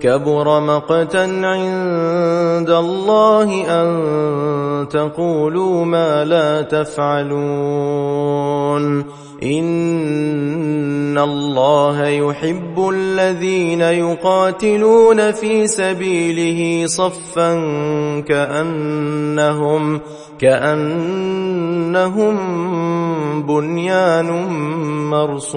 كبر مقتا عند الله أن تقولوا ما لا تفعلون. إن الله يحب الذين يقاتلون في سبيله صفا كأنهم كأنهم بنيان مرصوص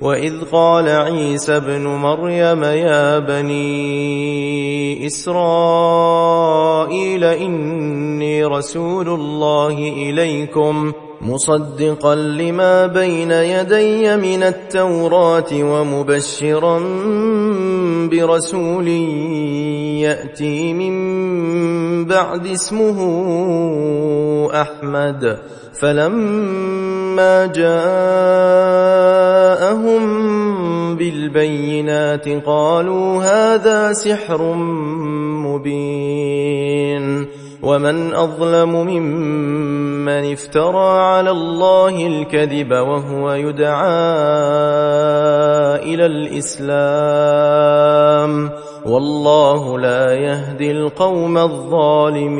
وإذ قال عيسى ابن مريم يا بني إسرائيل إني رسول الله إليكم مصدقا لما بين يدي من التوراة ومبشرا برسول يأتي من بعد اسمه أحمد فلما جاءهم بالبينات قالوا هذا سحر مبين ومن أظلم ممن افترى على الله الكذب وهو يدعى إلى الإسلام. والله لا يهدي القوم الظالمين.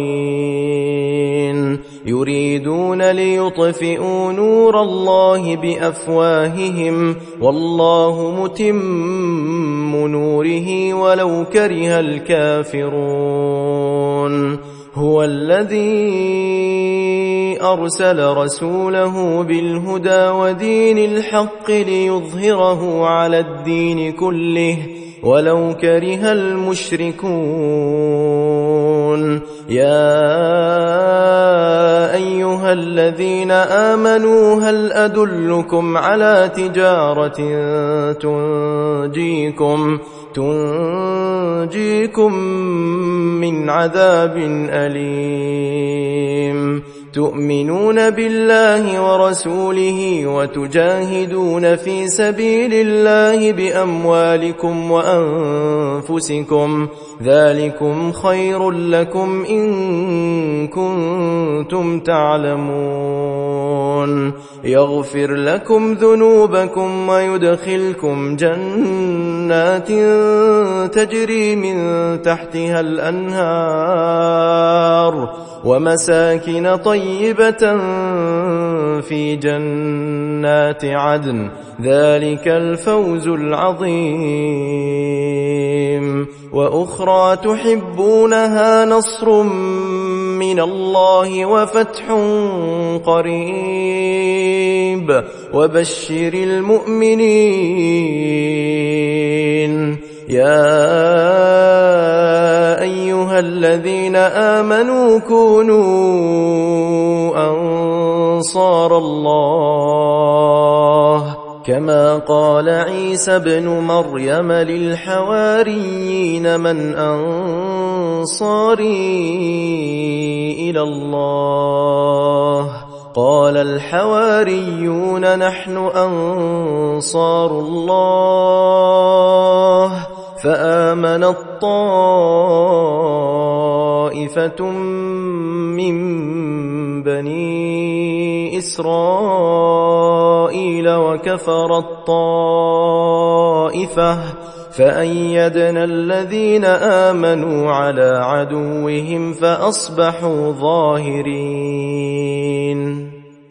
يريدون ليطفئوا نور الله بأفواههم. والله متم نوره ولو كره الكافرون. هو الذي أرسل رسوله بالهدى ودين الحق ليظهره على الدين كله ولو كره المشركون. يا أيها الذين امنوا هل أدلكم على تجارة تنجيكم تنجيكم من عذاب أليم تؤمنون بالله ورسوله وتجاهدون في سبيل الله بأموالكم وأنفسكم ذلكم خير لكم إن كنتم تعلمون يغفر لكم ذنوبكم ويدخلكم جنات تجري من تحتها الأنهار ومساكن طيبة في جنات عدن. ذلك الفوز العظيم. وأخرى تحبونها نصر من الله وفتح قريب. وبشر المؤمنين. يا أيها الذين آمنوا كونوا أنصار الله. كما قال عيسى ابن مريم للحواريين من انصاري إلى الله قال الحواريون نحن انصار الله فامنت طائفه من بني اسرائيل وكفرت طائفه فأيدنا الذين آمنوا على عدوهم فأصبحوا ظاهرين.